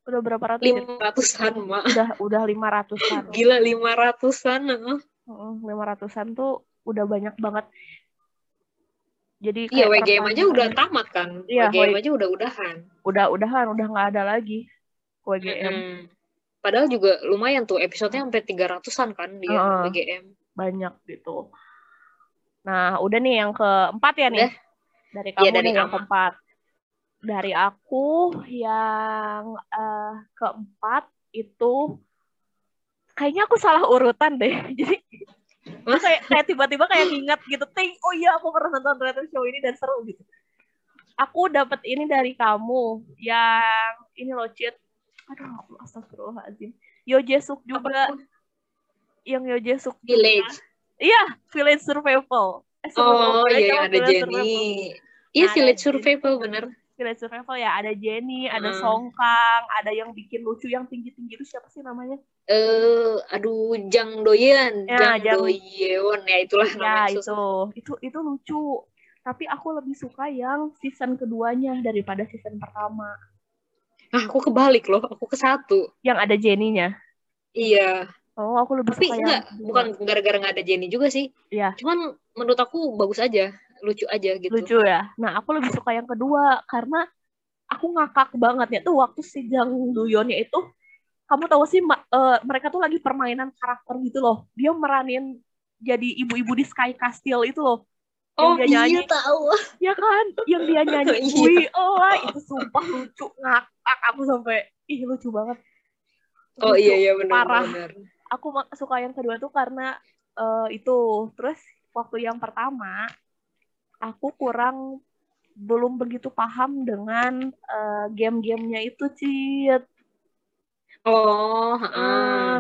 Udah berapa ratus? Lima ratusan, Mak. Udah, udah lima ratusan. Gila, lima ratusan. Lima ratusan tuh udah banyak banget jadi iya WGM aja udah tamat kan? Iya, WGM w... aja udah udahan. udah udahan udah nggak ada lagi WGM hmm. padahal juga lumayan tuh episodenya sampai tiga ratusan kan di uh, WGM banyak gitu. Nah udah nih yang keempat ya nih. Udah. dari iya, kamu ya, dari nih yang keempat. Dari aku yang uh, keempat itu kayaknya aku salah urutan deh. Jadi Terus kayak kayak tiba-tiba kayak ingat gitu, ting, oh iya aku pernah nonton reality show ini dan seru gitu. Aku dapat ini dari kamu yang ini loh Cit. Aduh, astagfirullahaladzim. Yo Jesuk juga. Apa? Yang Yo Jesuk Village. Iya, Village Survival. Eh, oh iya, ada Jenny. Iya, nah, Village Survival bener. Village Survival ya ada Jenny, ada hmm. Songkang, ada yang bikin lucu yang tinggi-tinggi itu siapa sih namanya? Eh, uh, aduh Jang Doyen, ya, Jang, Jang Doyeon ya itulah ya, namanya. itu. Itu itu lucu. Tapi aku lebih suka yang season keduanya daripada season pertama. Ah, aku kebalik loh, aku ke satu. Yang ada Jenny-nya. Iya. Oh, aku lebih Tapi suka enggak, yang bukan gara-gara nggak ada Jenny juga sih. Iya. Cuman menurut aku bagus aja lucu aja gitu. Lucu ya. Nah, aku lebih suka yang kedua karena aku ngakak banget ya tuh waktu si Jang Duyonnya itu kamu tahu sih uh, mereka tuh lagi permainan karakter gitu loh. Dia meranin jadi ibu-ibu di Sky Castle itu loh. Yang oh dia iya, nyanyi, iya tahu. Ya kan? Yang dia nyanyi iya. We oh itu sumpah lucu ngakak aku sampai ih lucu banget. Oh, lucu, oh iya iya benar parah. Benar. Aku suka yang kedua tuh karena uh, itu. Terus waktu yang pertama aku kurang belum begitu paham dengan uh, game-gamenya itu, Cit. Oh, uh,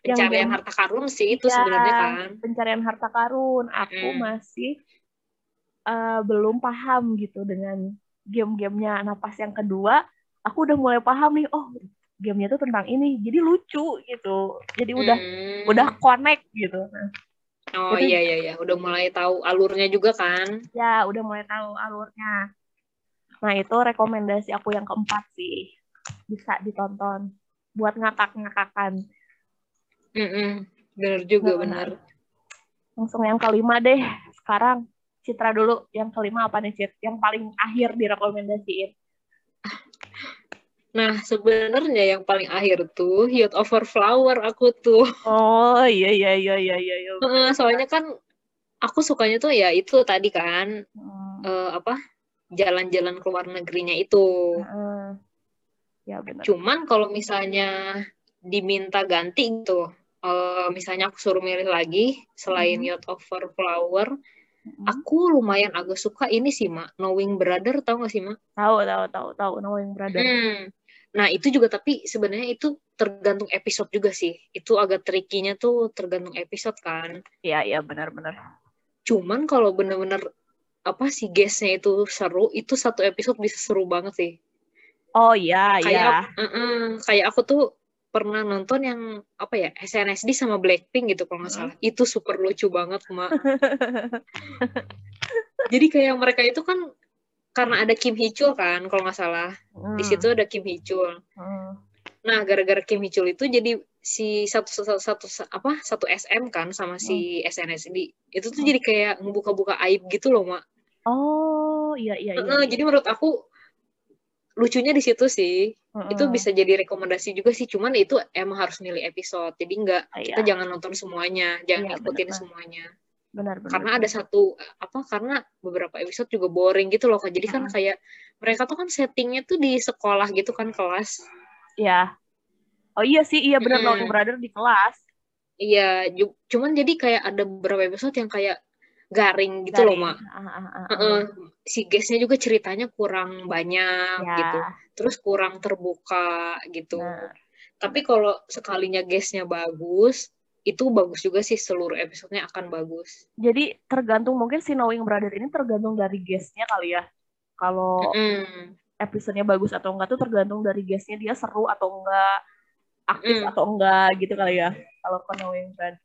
pencarian yang harta karun sih itu ya, sebenarnya kan. Pencarian harta karun. Aku hmm. masih uh, belum paham gitu dengan game-gamenya. Nah, pas yang kedua, aku udah mulai paham nih oh gamenya tuh tentang ini jadi lucu gitu jadi udah Hmm. udah connect gitu nah, Oh itu- iya iya iya, udah mulai tahu alurnya juga kan. ya udah mulai tahu alurnya nah itu rekomendasi aku yang keempat sih bisa ditonton buat ngakak-ngakakan Mm-mm. Bener juga Benar. langsung yang kelima deh sekarang Citra dulu yang kelima apa nih Cit yang paling akhir direkomendasiin Nah sebenarnya yang paling akhir tuh Youth Over Flower aku tuh. oh iya iya iya iya iya iya. Soalnya kan aku sukanya tuh ya itu tadi kan Hmm, eh, apa jalan-jalan ke luar negerinya itu. heeh. Ya benar Cuman kalau misalnya diminta ganti gitu, eh, misalnya aku suruh milih lagi selain Mhm. Yacht Over Flower, Mm-mm. aku lumayan agak suka ini sih mak, Knowing Brother tahu gak sih mak? tahu tahu tahu tahu knowing brother Hmm. Nah itu juga tapi sebenarnya itu tergantung episode juga sih. Itu agak trikinya tuh tergantung episode kan. iya iya benar benar Cuman kalau bener-bener apa sih guestnya itu seru, itu satu episode bisa seru banget sih. Oh iya iya kayak mm-mm, kayak aku tuh pernah nonton yang apa ya SNSD sama Blackpink gitu kalau nggak Hmm. salah itu super lucu banget mak jadi kayak mereka itu kan karena ada Kim Hee Chul kan kalau nggak salah Hmm, di situ ada Kim Hee Chul hmm. nah gara-gara Kim Hee Chul itu jadi si satu satu, satu apa satu SM kan sama si SNSD itu tuh Hmm. jadi kayak ngebuka-buka aib gitu loh mak oh iya iya iya, iya. jadi menurut aku lucunya di situ sih itu Heeh. bisa jadi rekomendasi juga sih cuman itu emang harus milih episode jadi nggak kita iya. jangan nonton semuanya jangan Iya, ikutin benar. semuanya benar benar karena ada satu apa karena beberapa episode juga boring gitu loh Kak. jadi kan Mm-mm. kayak mereka tuh kan settingnya tuh di sekolah gitu kan kelas ya oh iya sih iya benar Mm-mm. knowing brother di kelas iya cuman jadi kayak ada beberapa episode yang kayak garing gitu loh Garing. mak Ah, ah, ah, ah. Heeh. si guestnya juga ceritanya kurang banyak ya gitu terus kurang terbuka gitu benar. Tapi kalau sekalinya guestnya bagus, itu bagus juga sih seluruh episodenya akan bagus. jadi tergantung mungkin si knowing brother ini tergantung dari guestnya kali ya kalau Mm. episodenya bagus atau enggak tuh tergantung dari guestnya dia seru atau enggak aktif Mm. atau enggak gitu kali ya kalau knowing brother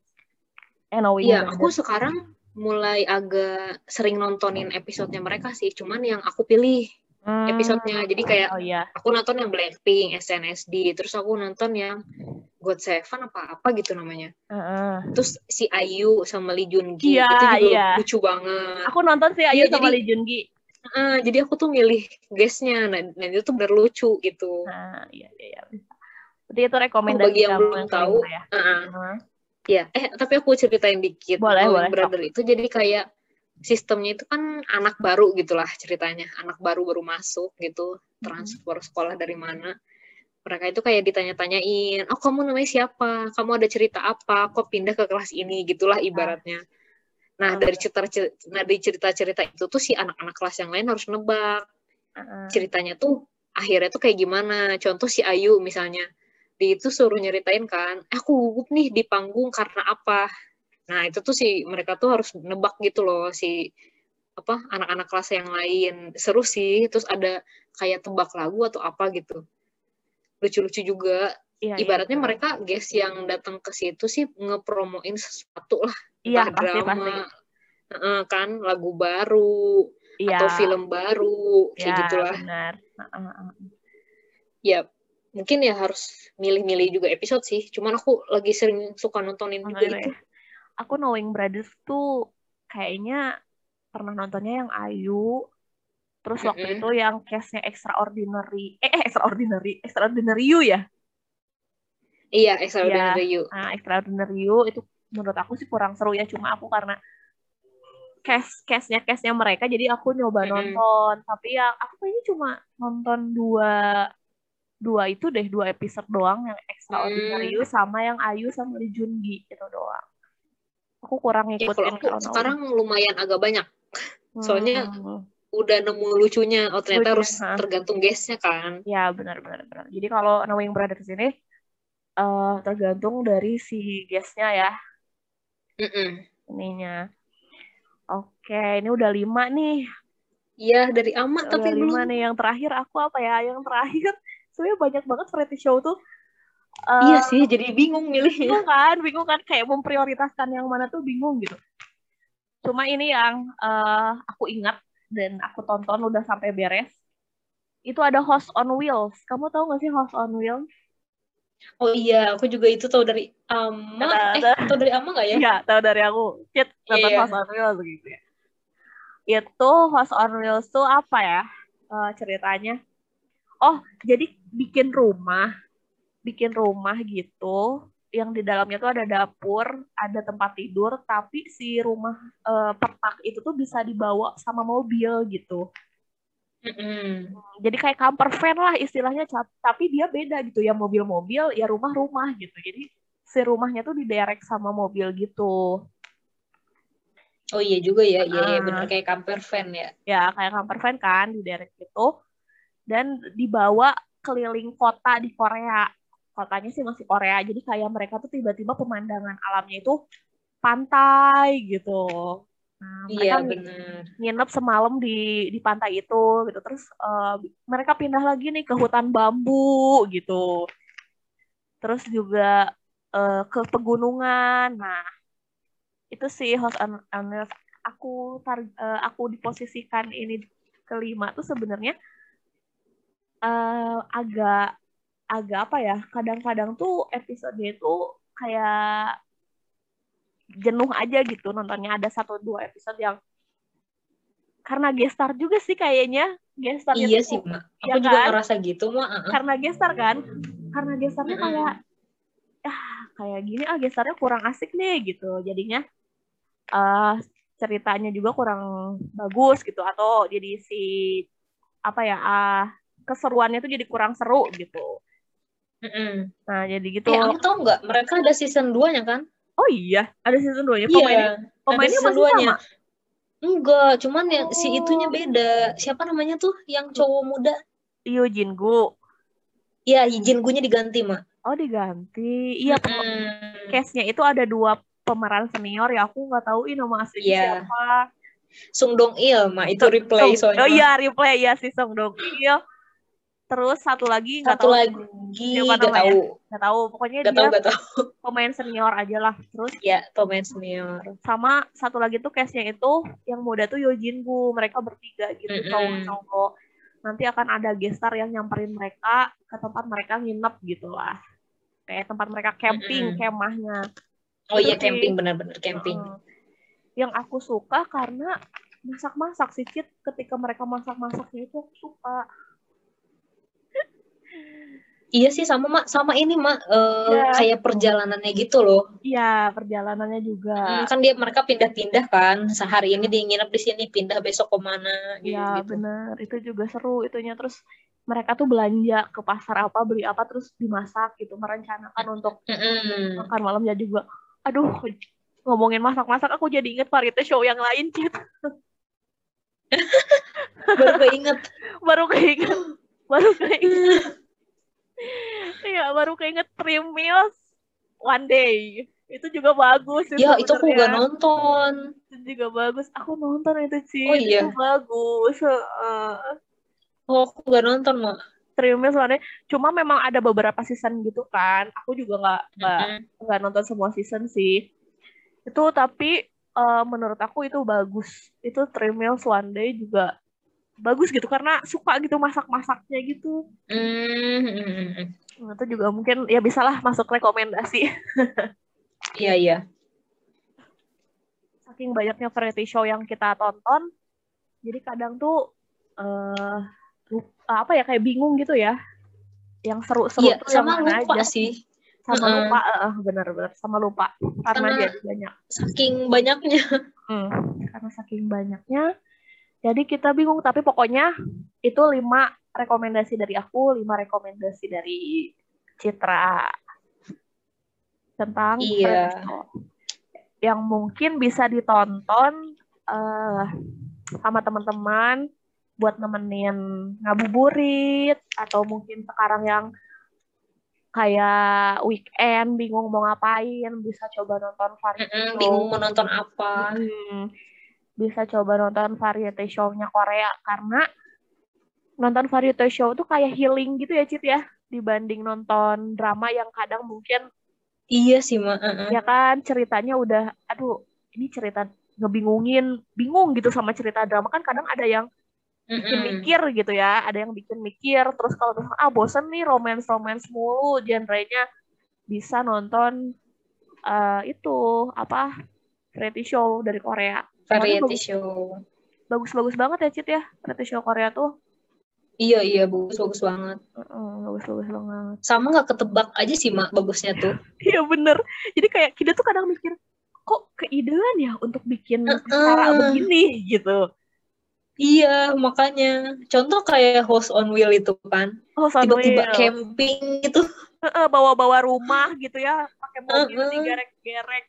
eh knowing Iya, aku sekarang mulai agak sering nontonin episodenya mereka sih. Cuman yang aku pilih Hmm. episodenya. Jadi kayak oh iya aku nonton yang Blackpink, SNSD, terus aku nonton yang God Seven apa apa gitu namanya. Heeh. Terus si Ayu sama Lee Jun Gi Iya, itu juga iya. lucu banget. aku nonton sih Ayu Iya, sama jadi- Lee Jun Gi Ah, jadi aku tuh milih guestnya, nah, nah itu tuh bener lucu gitu. nah iya iya iya berarti itu rekomendasi bagi yang belum tahu, ya ah. Heeh. Iya, eh tapi aku ceritain dikit. Boleh, Knowing boleh, Brother itu jadi kayak sistemnya itu kan anak baru gitulah ceritanya. Anak baru baru masuk gitu, transfer sekolah dari mana. Mereka itu kayak ditanya-tanyain, oh kamu namanya siapa? Kamu ada cerita apa? Kok pindah ke kelas ini? Gitulah ibaratnya. Nah, Ah. dari cerita nah, dari cerita-cerita itu tuh si anak-anak kelas yang lain harus nebak Heeh. ceritanya tuh akhirnya tuh kayak gimana. Contoh si Ayu misalnya, dia itu suruh nyeritain kan, "Eh, aku gugup nih di panggung karena apa. Nah itu tuh si mereka tuh harus nebak gitu loh si apa anak-anak kelas yang lain seru sih. Terus ada kayak tebak lagu atau apa gitu. Lucu-lucu juga. Iya, iya, Ibaratnya betul. mereka guys yang datang ke situ sih ngepromoin sesuatu lah, iya pasti drama, pasti Heeh, kan lagu baru iya atau film baru kayak iya, gitulah. benar Heeh, heeh. ya mungkin ya harus milih-milih juga episode sih. Cuman aku lagi sering suka nontonin juga Nonton itu. ya. aku Knowing Brothers tuh kayaknya pernah nontonnya yang Ayu terus waktu Mm-mm. itu yang case-nya Extraordinary eh, eh Extraordinary Extraordinary You ya Iya, Extraordinary You. Nah, Extraordinary You itu menurut aku sih kurang seru ya, cuma aku karena case case-nya case-nya mereka jadi aku nyoba Mm-mm. nonton, tapi ya aku kayaknya cuma nonton dua dua itu deh, dua episode doang yang Extraordinary Hmm. Sama yang Ayu sama Lee Jun Gi itu doang. Aku kurang Ya, ngikutin kalau aku sekarang lumayan agak banyak. Hmm. soalnya- Udah nemu lucunya. Oh, ternyata Lucunya, harus ha. tergantung guestnya kan. Ya benar benar benar. Jadi kalau Knowing Brothers ini eh tergantung dari si guest-nya ya. Mm-mm. ininya. Oke, ini udah lima nih. Iya, dari amat Udah tapi lima belum. nih. Yang terakhir aku apa ya? Yang terakhir sebenarnya banyak banget variety show tuh uh, iya sih jadi bingung milihnya bingung kan bingung kan kayak memprioritaskan yang mana tuh bingung gitu cuma ini yang uh, aku ingat dan aku tonton udah sampai beres itu ada host on wheels kamu tahu gak sih host on wheels Oh iya, aku juga itu tahu dari Ama. Nah, eh, tahu dari Ama gak ya? Iya, tahu dari aku. Cit, nonton yeah. House on Wheels gitu ya. Itu House on Wheels tuh apa ya uh, ceritanya? Oh, jadi bikin rumah bikin rumah gitu yang di dalamnya tuh ada dapur, ada tempat tidur, tapi si rumah uh, petak itu tuh bisa dibawa sama mobil gitu. Mm-hmm. Jadi kayak camper van lah istilahnya, tapi dia beda gitu ya mobil-mobil, ya rumah-rumah gitu. Jadi si rumahnya tuh diderek sama mobil gitu. Oh iya juga ya, iya, iya benar kayak camper van ya. Ya kayak camper van kan diderek gitu, dan dibawa keliling kota di Korea. Kotanya sih masih Korea jadi kayak mereka tuh tiba-tiba pemandangan alamnya itu pantai gitu. Nah, mereka iya, bener. nginep semalam di di pantai itu gitu. Terus uh, mereka pindah lagi nih ke hutan bambu gitu. Terus juga uh, ke pegunungan. Nah itu sih host and aku tar, uh, aku diposisikan ini kelima tuh sebenarnya uh, agak agak apa ya kadang-kadang tuh episode itu kayak jenuh aja gitu nontonnya. Ada satu dua episode yang karena gestar juga sih kayaknya. Gestar iya sih mak aku ya juga kan? ngerasa gitu mak karena gestar kan? Karena gestarnya uh kayak ah kayak gini ah gestarnya kurang asik nih gitu. Jadinya uh, ceritanya juga kurang bagus gitu. Atau jadi si apa ya uh, keseruannya tuh jadi kurang seru gitu Mm-mm. Nah, jadi gitu. Eh, kamu tahu nggak? Mereka ada season 2-nya kan? Oh iya, ada season 2-nya. Pemainnya, iya, pemainnya masih 2 sama? Enggak, cuman yang oh. si itunya beda. Siapa namanya tuh yang cowok muda? Yo Jingu. Iya, Jingu-nya diganti, Mak. Oh, diganti. Iya, mm. case-nya itu ada dua pemeran senior ya. Aku nggak tahu ini nama aslinya yeah. siapa. Sung Dong Il, Mak. Itu replay soalnya. Oh iya, replay ya si Sung Dong Il terus satu lagi nggak tahu lagi nggak tahu. Nggak tahu pokoknya gak dia tahu, gak tahu. pemain senior aja lah. Terus ya pemain senior. sama satu lagi tuh case-nya itu yang muda tuh Yojin Bu mereka bertiga gitu mm -hmm. cowok nanti akan ada gestar yang nyamperin mereka ke tempat mereka nginep gitu lah. Kayak tempat mereka camping mm -hmm. kemahnya. Oh iya camping benar-benar camping. Uh, yang aku suka karena masak-masak sih Cit ketika mereka masak-masaknya itu aku suka Iya sih sama mak sama ini mak uh, ya. kayak perjalanannya gitu loh. Iya perjalanannya juga. Hmm, kan dia mereka pindah-pindah kan sehari ini di nginep di sini pindah besok ke mana. Iya gitu. benar itu juga seru itunya terus mereka tuh belanja ke pasar apa beli apa terus dimasak gitu merencanakan untuk mm-hmm. makan malamnya juga. Aduh ngomongin masak-masak aku jadi inget variety show yang lain cit. baru keinget. baru keinget. Baru keinget. Iya, baru keinget Three Meals One Day. Itu juga bagus. Itu ya, itu aku gak nonton. Itu juga bagus. Aku nonton itu sih. Oh iya. Itu bagus. Uh. Oh, aku gak nonton, Mak. Three Meals One Day. Cuma memang ada beberapa season gitu kan. Aku juga gak, gak, mm -hmm. nonton semua season sih. Itu tapi uh, menurut aku itu bagus. Itu Three Meals One Day juga bagus gitu karena suka gitu masak-masaknya gitu. Mm-hmm. Nah, itu juga mungkin ya bisalah masuk rekomendasi. Iya iya. Saking banyaknya variety show yang kita tonton, jadi kadang tuh uh, apa ya kayak bingung gitu ya. Yang seru-seru iya, tuh sama yang lupa aja. sih. Sama uh -uh. lupa, uh, benar-benar sama lupa karena, karena jadi banyak. Saking banyaknya. Hmm, karena saking banyaknya jadi kita bingung, tapi pokoknya itu lima rekomendasi dari aku, lima rekomendasi dari Citra tentang iya. yang mungkin bisa ditonton uh, sama teman-teman buat nemenin ngabuburit atau mungkin sekarang yang kayak weekend bingung mau ngapain bisa coba nonton variety mm -mm, bingung mau nonton apa. Hmm bisa coba nonton variety show-nya Korea. Karena nonton variety show tuh kayak healing gitu ya Cit ya. Dibanding nonton drama yang kadang mungkin iya sih uh -uh. ya kan ceritanya udah aduh ini cerita ngebingungin bingung gitu sama cerita drama. Kan kadang ada yang bikin mikir gitu ya ada yang bikin mikir. Terus kalau misalnya ah bosen nih romance romance mulu genrenya bisa nonton uh, itu apa variety show dari Korea variety bagus, show bagus-bagus banget ya Cit ya variety show Korea tuh iya iya bagus-bagus banget bagus-bagus banget sama nggak ketebak aja sih mak bagusnya tuh iya bener jadi kayak kita tuh kadang mikir kok keidean ya untuk bikin uh -uh. cara begini gitu Iya, makanya. Contoh kayak host on wheel itu kan. Tiba-tiba camping gitu. Bawa-bawa rumah gitu ya, pakai mobil uh -uh. digerek-gerek.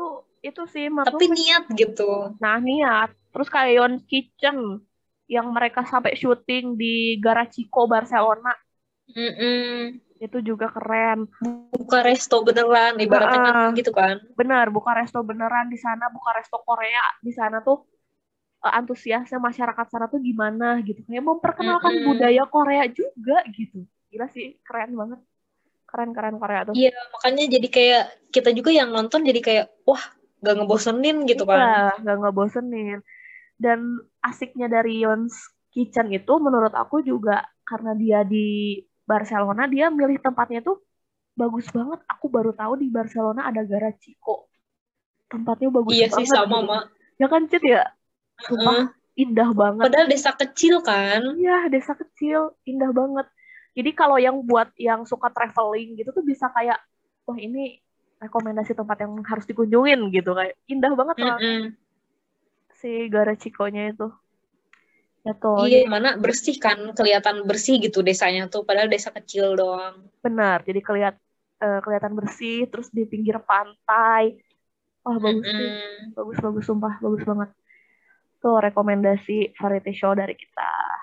Tuh, itu sih Tapi niat gitu. Nah, niat. Terus kayak Yon Kitchen yang mereka sampai syuting di Garachiko Barcelona. Mm -mm. Itu juga keren. Buka resto beneran, ibaratnya uh, kan gitu kan. Bener, buka resto beneran di sana, buka resto Korea di sana tuh uh, antusiasnya masyarakat sana tuh gimana gitu kayak memperkenalkan mm -hmm. budaya Korea juga gitu gila sih keren banget keren keren Korea tuh iya makanya jadi kayak kita juga yang nonton jadi kayak wah gak ngebosenin gitu kan iya gak ngebosenin dan asiknya dari Yon's Kitchen itu menurut aku juga karena dia di Barcelona dia milih tempatnya tuh bagus banget aku baru tahu di Barcelona ada Garachiko tempatnya bagus iya banget sih sama gitu. mak ya kan Cit ya Sumpah uh, indah banget. Padahal desa kecil kan? Iya, desa kecil, indah banget. Jadi kalau yang buat yang suka traveling gitu tuh bisa kayak, wah ini rekomendasi tempat yang harus dikunjungin gitu kayak indah banget mm -hmm. si Garachiko-nya itu. Ya tuh. Iya, mana bersih kan, kelihatan bersih gitu desanya tuh, padahal desa kecil doang. Benar, jadi kelihat uh, kelihatan bersih, terus di pinggir pantai. Wah bagus mm -hmm. sih, bagus bagus sumpah, bagus banget. Tuh rekomendasi variety show dari kita.